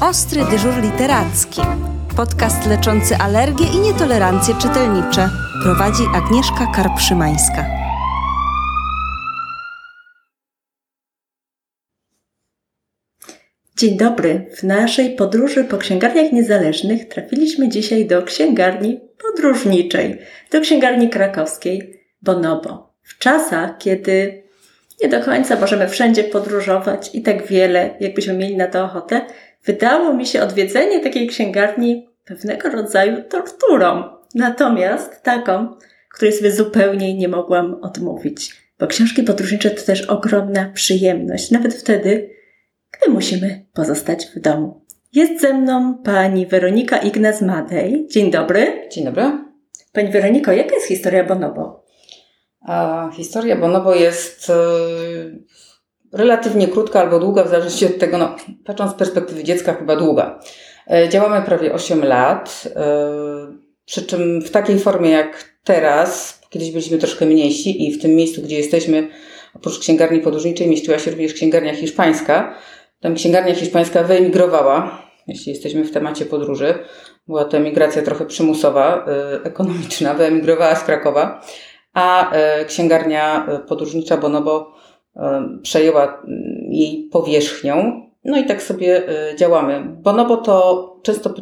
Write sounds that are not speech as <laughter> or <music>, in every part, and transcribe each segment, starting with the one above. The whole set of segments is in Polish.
Ostry dyżur literacki. Podcast leczący alergie i nietolerancje czytelnicze. Prowadzi Agnieszka Karpszymańska. Dzień dobry. W naszej podróży po księgarniach niezależnych trafiliśmy dzisiaj do księgarni podróżniczej, do księgarni krakowskiej Bonobo. W czasach, kiedy nie do końca możemy wszędzie podróżować i tak wiele, jakbyśmy mieli na to ochotę, wydało mi się odwiedzenie takiej księgarni pewnego rodzaju torturą. Natomiast taką, której sobie zupełnie nie mogłam odmówić. Bo książki podróżnicze to też ogromna przyjemność, nawet wtedy, gdy musimy pozostać w domu. Jest ze mną pani Weronika Ignaz-Madej. Dzień dobry. Dzień dobry. Pani Weroniko, jaka jest historia Bonobo? A historia Bonobo jest y, relatywnie krótka albo długa, w zależności od tego, no, patrząc z perspektywy dziecka, chyba długa. E, działamy prawie 8 lat, e, przy czym w takiej formie jak teraz, kiedyś byliśmy troszkę mniejsi i w tym miejscu, gdzie jesteśmy, oprócz księgarni podróżniczej, mieściła się również księgarnia hiszpańska. Tam księgarnia hiszpańska wyemigrowała, jeśli jesteśmy w temacie podróży. Była to emigracja trochę przymusowa, e, ekonomiczna, wyemigrowała z Krakowa, a księgarnia podróżnicza Bonobo przejęła jej powierzchnią. No i tak sobie działamy. Bonobo to często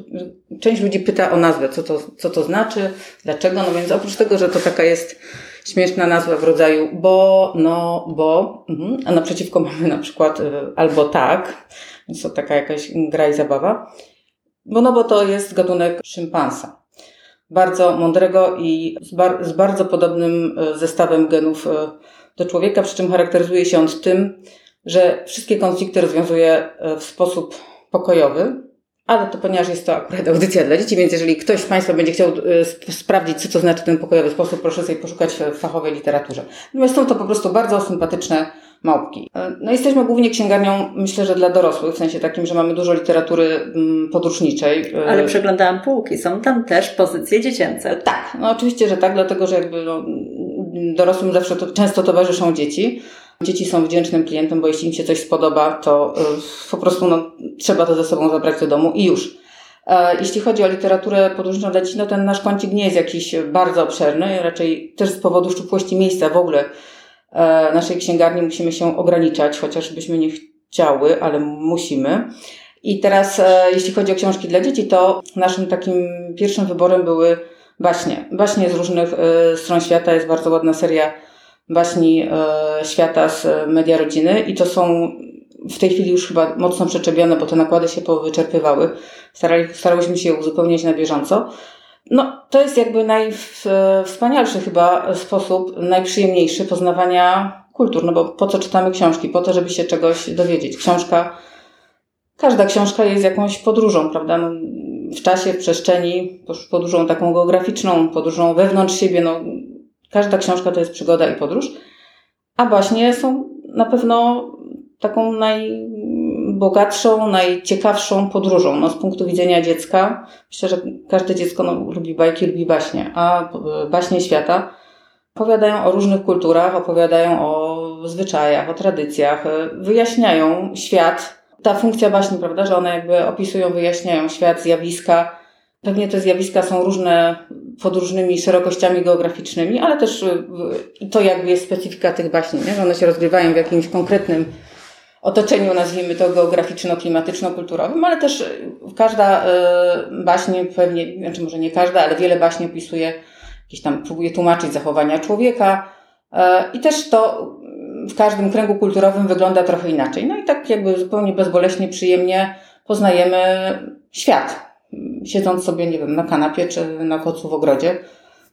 część ludzi pyta o nazwę, co to, co to znaczy, dlaczego. No więc oprócz tego, że to taka jest śmieszna nazwa w rodzaju bo, no, bo, mhm. a naprzeciwko <laughs> mamy na przykład albo tak, więc to taka jakaś gra i zabawa. Bonobo to jest gatunek szympansa. Bardzo mądrego i z, bar z bardzo podobnym zestawem genów do człowieka, przy czym charakteryzuje się on tym, że wszystkie konflikty rozwiązuje w sposób pokojowy, ale to ponieważ jest to akurat audycja dla dzieci, więc jeżeli ktoś z Państwa będzie chciał sprawdzić, co to znaczy ten pokojowy sposób, proszę sobie poszukać w fachowej literaturze. Natomiast są to po prostu bardzo sympatyczne małpki. No jesteśmy głównie księgarnią, myślę, że dla dorosłych, w sensie takim, że mamy dużo literatury podróżniczej. Ale przeglądałam półki, są tam też pozycje dziecięce. Tak, no oczywiście, że tak, dlatego, że jakby no, dorosłym zawsze to, często towarzyszą dzieci. Dzieci są wdzięcznym klientem, bo jeśli im się coś spodoba, to po prostu no, trzeba to ze sobą zabrać do domu i już. Jeśli chodzi o literaturę podróżniczą dla dzieci, no ten nasz kącik nie jest jakiś bardzo obszerny, raczej też z powodu szczupłości miejsca w ogóle naszej księgarni musimy się ograniczać, chociażbyśmy nie chciały, ale musimy. I teraz, jeśli chodzi o książki dla dzieci, to naszym takim pierwszym wyborem były baśnie. Baśnie z różnych stron świata. Jest bardzo ładna seria baśni świata z media rodziny i to są w tej chwili już chyba mocno przeczepione, bo te nakłady się powyczerpywały. Starali, starałyśmy się je uzupełniać na bieżąco. No, to jest jakby najwspanialszy chyba sposób, najprzyjemniejszy poznawania kultur, no bo po co czytamy książki? Po to, żeby się czegoś dowiedzieć. Książka, każda książka jest jakąś podróżą, prawda? No, w czasie, w przestrzeni, podróżą taką geograficzną, podróżą wewnątrz siebie, no każda książka to jest przygoda i podróż, a właśnie są na pewno taką najbogatszą, najciekawszą podróżą. No, z punktu widzenia dziecka, myślę, że każde dziecko no, lubi bajki, lubi baśnie, a baśnie świata opowiadają o różnych kulturach, opowiadają o zwyczajach, o tradycjach, wyjaśniają świat. Ta funkcja baśni, prawda, że one jakby opisują, wyjaśniają świat, zjawiska. Pewnie te zjawiska są różne pod różnymi szerokościami geograficznymi, ale też to jakby jest specyfika tych baśni, nie? że one się rozgrywają w jakimś konkretnym otoczeniu, nazwijmy to geograficzno-klimatyczno-kulturowym, ale też każda baśń pewnie, znaczy może nie każda, ale wiele baśni opisuje, jakieś tam próbuje tłumaczyć zachowania człowieka i też to w każdym kręgu kulturowym wygląda trochę inaczej. No i tak jakby zupełnie bezboleśnie, przyjemnie poznajemy świat. Siedząc sobie, nie wiem, na kanapie czy na kocu w ogrodzie,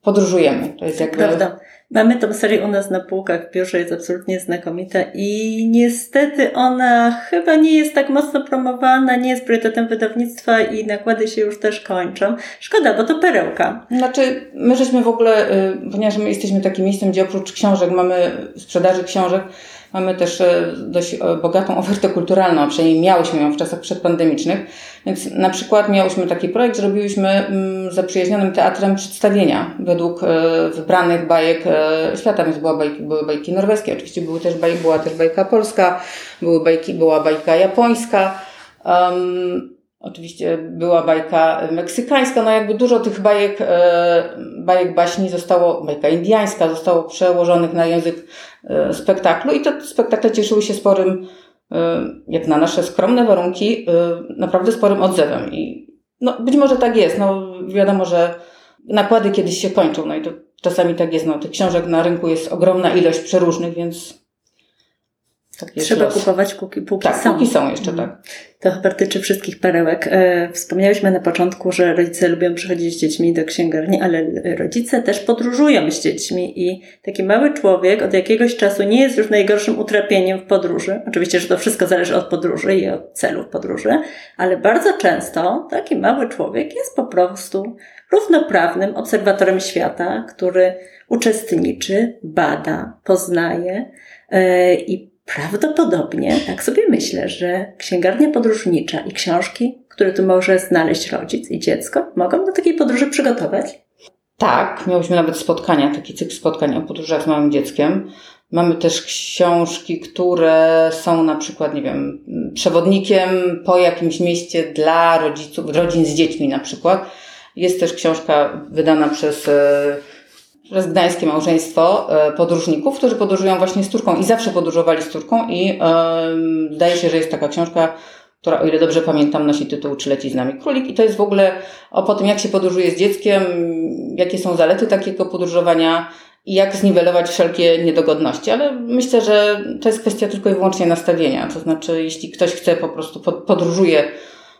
podróżujemy. To jest jakby... Prawda. Mamy tą serię u nas na półkach w biurze, jest absolutnie znakomita i niestety ona chyba nie jest tak mocno promowana, nie jest priorytetem wydawnictwa i nakłady się już też kończą. Szkoda, bo to perełka. Znaczy, my żeśmy w ogóle, ponieważ my jesteśmy takim miejscem, gdzie oprócz książek mamy sprzedaży książek, Mamy też dość bogatą ofertę kulturalną, przynajmniej miałyśmy ją w czasach przedpandemicznych. Więc na przykład miałyśmy taki projekt, że robiłyśmy z zaprzyjaźnionym teatrem przedstawienia według wybranych bajek świata, więc była bajki, były bajki norweskie, oczywiście były też baj, była też bajka polska, były bajki, była bajka japońska. Um, Oczywiście była bajka meksykańska, no jakby dużo tych bajek, e, bajek baśni zostało, bajka indiańska zostało przełożonych na język e, spektaklu i te spektakle cieszyły się sporym, e, jak na nasze skromne warunki, naprawdę sporym odzewem. I no, być może tak jest, no wiadomo, że nakłady kiedyś się kończą, no i to czasami tak jest, no tych książek na rynku jest ogromna ilość przeróżnych, więc Trzeba los. kupować póki, póki tak, są. póki są jeszcze, mhm. tak. To chyba tyczy wszystkich perełek. E, wspomniałyśmy na początku, że rodzice lubią przychodzić z dziećmi do księgarni, ale rodzice też podróżują z dziećmi i taki mały człowiek od jakiegoś czasu nie jest już najgorszym utrapieniem w podróży. Oczywiście, że to wszystko zależy od podróży i od celów podróży, ale bardzo często taki mały człowiek jest po prostu równoprawnym obserwatorem świata, który uczestniczy, bada, poznaje e, i Prawdopodobnie, tak sobie myślę, że księgarnia podróżnicza i książki, które tu może znaleźć rodzic i dziecko, mogą do takiej podróży przygotować? Tak, miałyśmy nawet spotkania, taki cykl spotkań o podróżach z małym dzieckiem. Mamy też książki, które są na przykład, nie wiem, przewodnikiem po jakimś mieście dla rodziców, rodzin z dziećmi na przykład. Jest też książka wydana przez e, przez gdańskie małżeństwo e, podróżników, którzy podróżują właśnie z Turką i zawsze podróżowali z Turką i zdaje się, że jest taka książka, która, o ile dobrze pamiętam, nosi tytuł Czy leci z nami królik i to jest w ogóle o po tym, jak się podróżuje z dzieckiem, jakie są zalety takiego podróżowania i jak zniwelować wszelkie niedogodności. Ale myślę, że to jest kwestia tylko i wyłącznie nastawienia. To znaczy, jeśli ktoś chce po prostu podróżuje,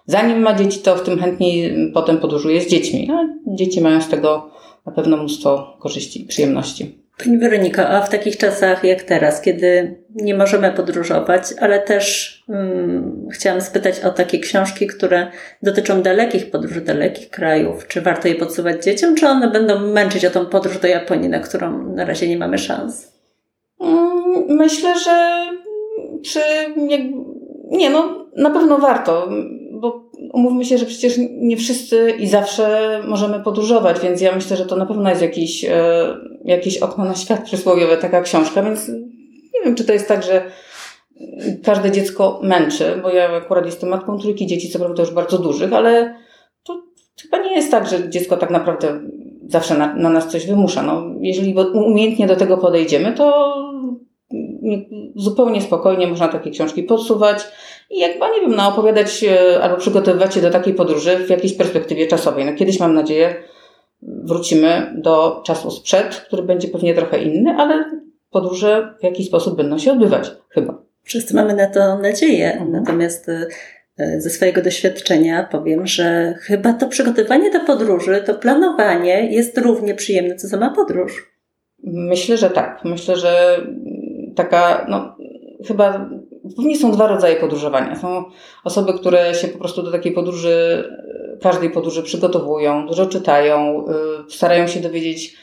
zanim ma dzieci, to w tym chętniej potem podróżuje z dziećmi. A dzieci mają z tego na pewno mnóstwo korzyści i przyjemności. Pani Weronika, a w takich czasach jak teraz, kiedy nie możemy podróżować, ale też hmm, chciałam spytać o takie książki, które dotyczą dalekich podróży, dalekich krajów. Czy warto je podsuwać dzieciom, czy one będą męczyć o tą podróż do Japonii, na którą na razie nie mamy szans? Mm, myślę, że przy. Nie, no na pewno warto, umówmy się, że przecież nie wszyscy i zawsze możemy podróżować, więc ja myślę, że to na pewno jest jakiś, e, jakieś okno na świat przysłowiowe, taka książka, więc nie wiem, czy to jest tak, że każde dziecko męczy, bo ja akurat jestem matką trójki dzieci, co prawda już bardzo dużych, ale to chyba nie jest tak, że dziecko tak naprawdę zawsze na, na nas coś wymusza. No, jeżeli umiejętnie do tego podejdziemy, to zupełnie spokojnie można takie książki podsuwać i jakby, nie wiem, no, opowiadać e, albo przygotowywać się do takiej podróży w jakiejś perspektywie czasowej. No, kiedyś mam nadzieję wrócimy do czasu sprzed, który będzie pewnie trochę inny, ale podróże w jakiś sposób będą się odbywać, chyba. Wszyscy mamy na to nadzieję, mhm. natomiast e, ze swojego doświadczenia powiem, że chyba to przygotowanie do podróży, to planowanie jest równie przyjemne, co sama podróż. Myślę, że tak. Myślę, że taka, no, chyba Pewnie są dwa rodzaje podróżowania. Są osoby, które się po prostu do takiej podróży, każdej podróży przygotowują, dużo czytają, y, starają się dowiedzieć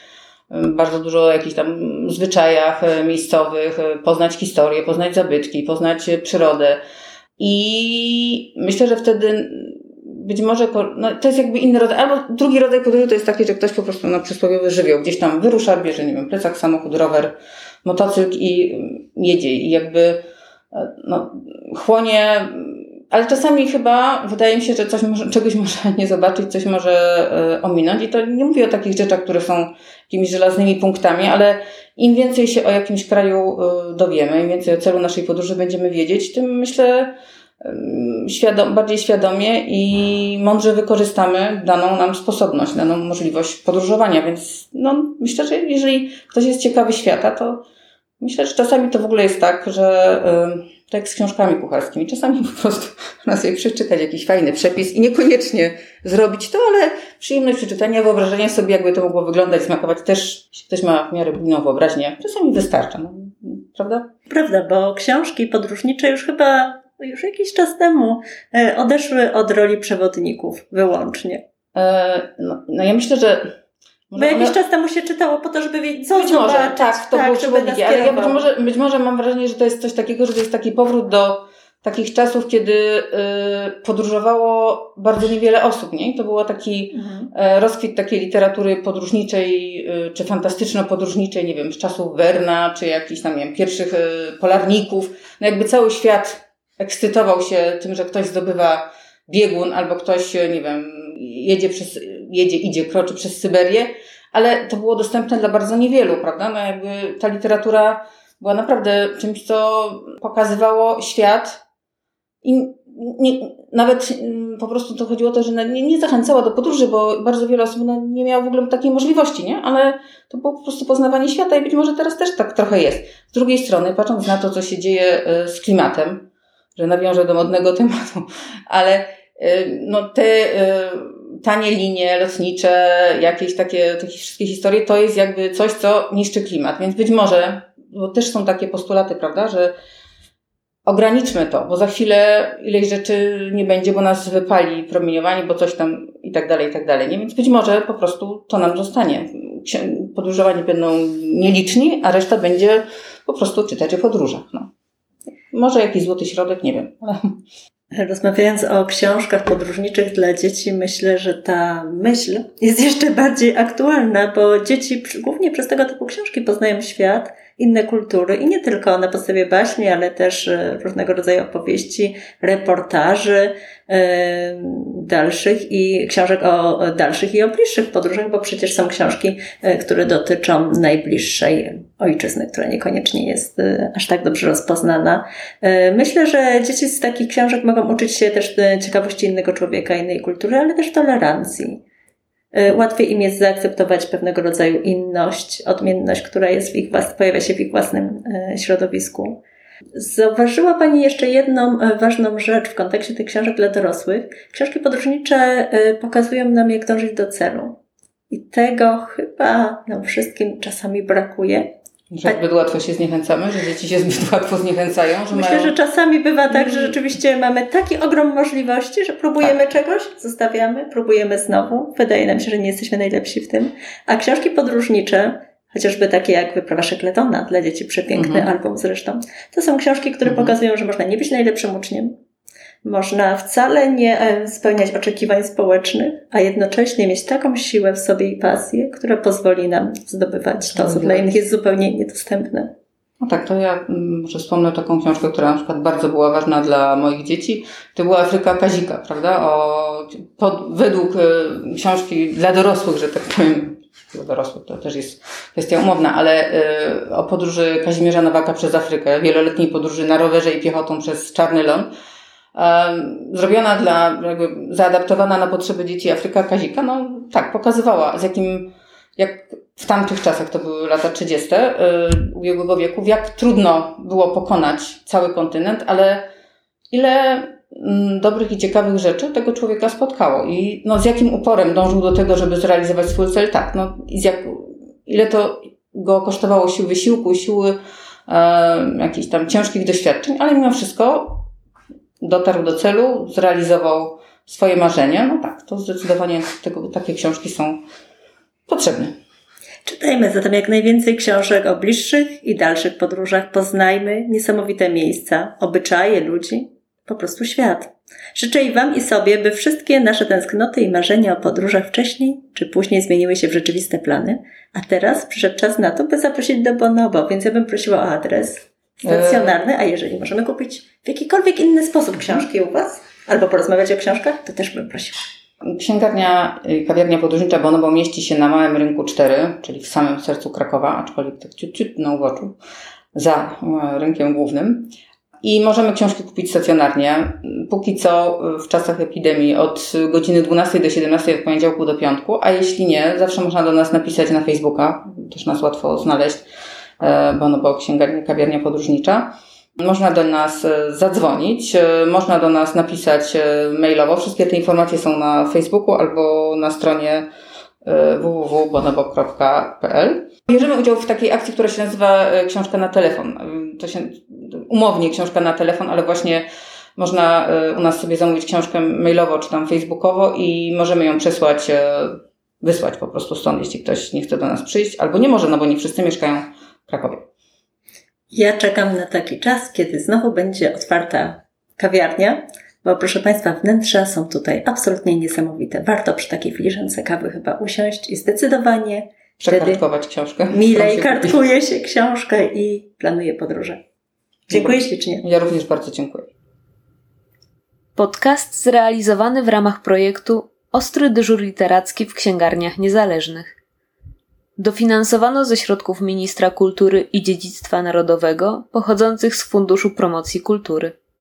y, bardzo dużo o jakichś tam zwyczajach miejscowych, poznać historię, poznać zabytki, poznać przyrodę. I myślę, że wtedy być może, no to jest jakby inny rodzaj, albo drugi rodzaj podróży to jest taki, że ktoś po prostu na no, przysłowiowy żywioł gdzieś tam wyrusza, bierze, nie wiem, plecak, samochód, rower, motocykl i jedzie. I jakby no, chłonie, ale czasami chyba wydaje mi się, że coś może, czegoś może <laughs> nie zobaczyć, coś może e, ominąć. I to nie mówię o takich rzeczach, które są jakimiś żelaznymi punktami, ale im więcej się o jakimś kraju e, dowiemy, im więcej o celu naszej podróży będziemy wiedzieć, tym myślę, bardziej świadomie i mądrze wykorzystamy daną nam sposobność, daną możliwość podróżowania. Więc no, myślę, że jeżeli ktoś jest ciekawy świata, to Myślę, że czasami to w ogóle jest tak, że tak z książkami kucharskimi, czasami po prostu <laughs> można sobie przeczytać jakiś fajny przepis i niekoniecznie zrobić to, ale przyjemność przeczytania, wyobrażenia sobie, jakby to mogło wyglądać, smakować też, jeśli ktoś ma w miarę bujną wyobraźnię, czasami wystarcza, no, prawda? Prawda, bo książki podróżnicze już chyba już jakiś czas temu e, odeszły od roli przewodników wyłącznie. E, no, no ja myślę, że bo jakiś czas temu się czytało po to, żeby wiedzieć, co Być może, tak, to tak, było przewodniki, ale ja być może, być może mam wrażenie, że to jest coś takiego, że to jest taki powrót do takich czasów, kiedy y, podróżowało bardzo niewiele osób, nie? To był taki mhm. y, rozkwit takiej literatury podróżniczej, y, czy fantastyczno-podróżniczej, nie wiem, z czasów Werna, czy jakichś tam, nie wiem, pierwszych polarników. No jakby cały świat ekscytował się tym, że ktoś zdobywa biegun albo ktoś, nie wiem, jedzie przez, jedzie, idzie, kroczy przez Syberię, ale to było dostępne dla bardzo niewielu, prawda? No jakby ta literatura była naprawdę czymś, co pokazywało świat i nie, nawet mm, po prostu to chodziło o to, że nie, nie zachęcała do podróży, bo bardzo wiele osób no, nie miało w ogóle takiej możliwości, nie? Ale to było po prostu poznawanie świata i być może teraz też tak trochę jest. Z drugiej strony, patrząc na to, co się dzieje e, z klimatem, że nawiążę do modnego <laughs> tematu, ale e, no, te e, tanie linie lotnicze, jakieś takie, takie wszystkie historie, to jest jakby coś, co niszczy klimat. Więc być może, bo też są takie postulaty, prawda, że ograniczmy to, bo za chwilę ileś rzeczy nie będzie, bo nas wypali promieniowanie, bo coś tam i tak dalej, i tak dalej. Nie? Więc być może po prostu to nam zostanie. Podróżowani będą nieliczni, a reszta będzie po prostu czytać o podróżach. No. Może jakiś złoty środek, nie wiem. Rozmawiając o książkach podróżniczych dla dzieci, myślę, że ta myśl jest jeszcze bardziej aktualna, bo dzieci głównie przez tego typu książki poznają świat, inne kultury i nie tylko na podstawie baśni, ale też e, różnego rodzaju opowieści, reportaży e, dalszych i książek o dalszych i o bliższych podróżach, bo przecież są książki, e, które dotyczą najbliższej ojczyzny, która niekoniecznie jest aż tak dobrze rozpoznana. Myślę, że dzieci z takich książek mogą uczyć się też ciekawości innego człowieka, innej kultury, ale też tolerancji. Y, łatwiej im jest zaakceptować pewnego rodzaju inność, odmienność, która jest w ich, pojawia się w ich własnym y, środowisku. Zauważyła Pani jeszcze jedną y, ważną rzecz w kontekście tych książek dla dorosłych. Książki podróżnicze pokazują nam, jak dążyć do celu. I tego chyba nam wszystkim czasami brakuje. Że tak. zbyt łatwo się zniechęcamy, że dzieci się zbyt <laughs> łatwo zniechęcają. Że Myślę, mają... że czasami bywa tak, że rzeczywiście mamy taki ogrom możliwości, że próbujemy tak. czegoś, zostawiamy, próbujemy znowu. Wydaje nam się, że nie jesteśmy najlepsi w tym. A książki podróżnicze, chociażby takie jak Wyprawa Szekletona, dla dzieci przepiękny mhm. album zresztą, to są książki, które mhm. pokazują, że można nie być najlepszym uczniem, można wcale nie e, spełniać oczekiwań społecznych, a jednocześnie mieć taką siłę w sobie i pasję, która pozwoli nam zdobywać to, co dla innych jest zupełnie niedostępne. No tak, to ja mm, może wspomnę taką książkę, która na przykład bardzo była ważna dla moich dzieci. To była Afryka Kazika, prawda? O, pod, według y, książki dla dorosłych, że tak powiem, dla dorosłych to też jest kwestia umowna, ale y, o podróży Kazimierza Nowaka przez Afrykę, wieloletniej podróży na rowerze i piechotą przez Czarny Ląd zrobiona dla, jakby zaadaptowana na potrzeby dzieci Afryka Kazika, no tak, pokazywała z jakim, jak w tamtych czasach, to były lata 30. Y, ubiegłego wieku, jak trudno było pokonać cały kontynent, ale ile mm, dobrych i ciekawych rzeczy tego człowieka spotkało i no, z jakim uporem dążył do tego, żeby zrealizować swój cel, tak, no i z jak, ile to go kosztowało sił wysiłku, siły e, jakichś tam ciężkich doświadczeń, ale mimo wszystko dotarł do celu, zrealizował swoje marzenia, no tak, to zdecydowanie tego, takie książki są potrzebne. Czytajmy zatem jak najwięcej książek o bliższych i dalszych podróżach, poznajmy niesamowite miejsca, obyczaje ludzi, po prostu świat. Życzę i Wam i sobie, by wszystkie nasze tęsknoty i marzenia o podróżach wcześniej czy później zmieniły się w rzeczywiste plany, a teraz przyszedł czas na to, by zaprosić do Bonobo, więc ja bym prosiła o adres, stacjonarny, a jeżeli możemy kupić w jakikolwiek inny sposób książki u Was, albo porozmawiać o książkach, to też bym prosiła. Księgarnia, y, kawiarnia podróżnicza Bonobo mieści się na Małym Rynku 4, czyli w samym sercu Krakowa, aczkolwiek tak ciut, ciut na uboczu, za e, rynkiem głównym. I możemy książki kupić stacjonarnie. Póki co w czasach epidemii od godziny 12 do 17 od poniedziałku do piątku, a jeśli nie, zawsze można do nas napisać na Facebooka, też nas łatwo znaleźć E, Bonobo Księgarnia Kawiarnia Podróżnicza. Można do nas e, zadzwonić, e, można do nas napisać mailowo. Wszystkie te informacje są na Facebooku albo na stronie www.bonobo.pl. Bierzemy udział w takiej akcji, która się nazywa Książka na telefon. To się umownie książka na telefon, ale właśnie można u nas sobie zamówić książkę mailowo czy tam facebookowo i możemy ją przesłać, wysłać po prostu stąd, jeśli ktoś nie chce do nas przyjść, albo nie może, no bo nie wszyscy mieszkają Krakowie. Ja czekam na taki czas, kiedy znowu będzie otwarta kawiarnia, bo proszę Państwa, wnętrza są tutaj absolutnie niesamowite. Warto przy takiej filiżance kawy chyba usiąść i zdecydowanie przekartkować książkę. Milej <laughs> kartkuje się książkę i planuje podróże. Dziękuję ślicznie. Ja również bardzo dziękuję. Podcast zrealizowany w ramach projektu Ostry dyżur literacki w księgarniach niezależnych. Dofinansowano ze środków Ministra Kultury i Dziedzictwa Narodowego pochodzących z Funduszu Promocji Kultury.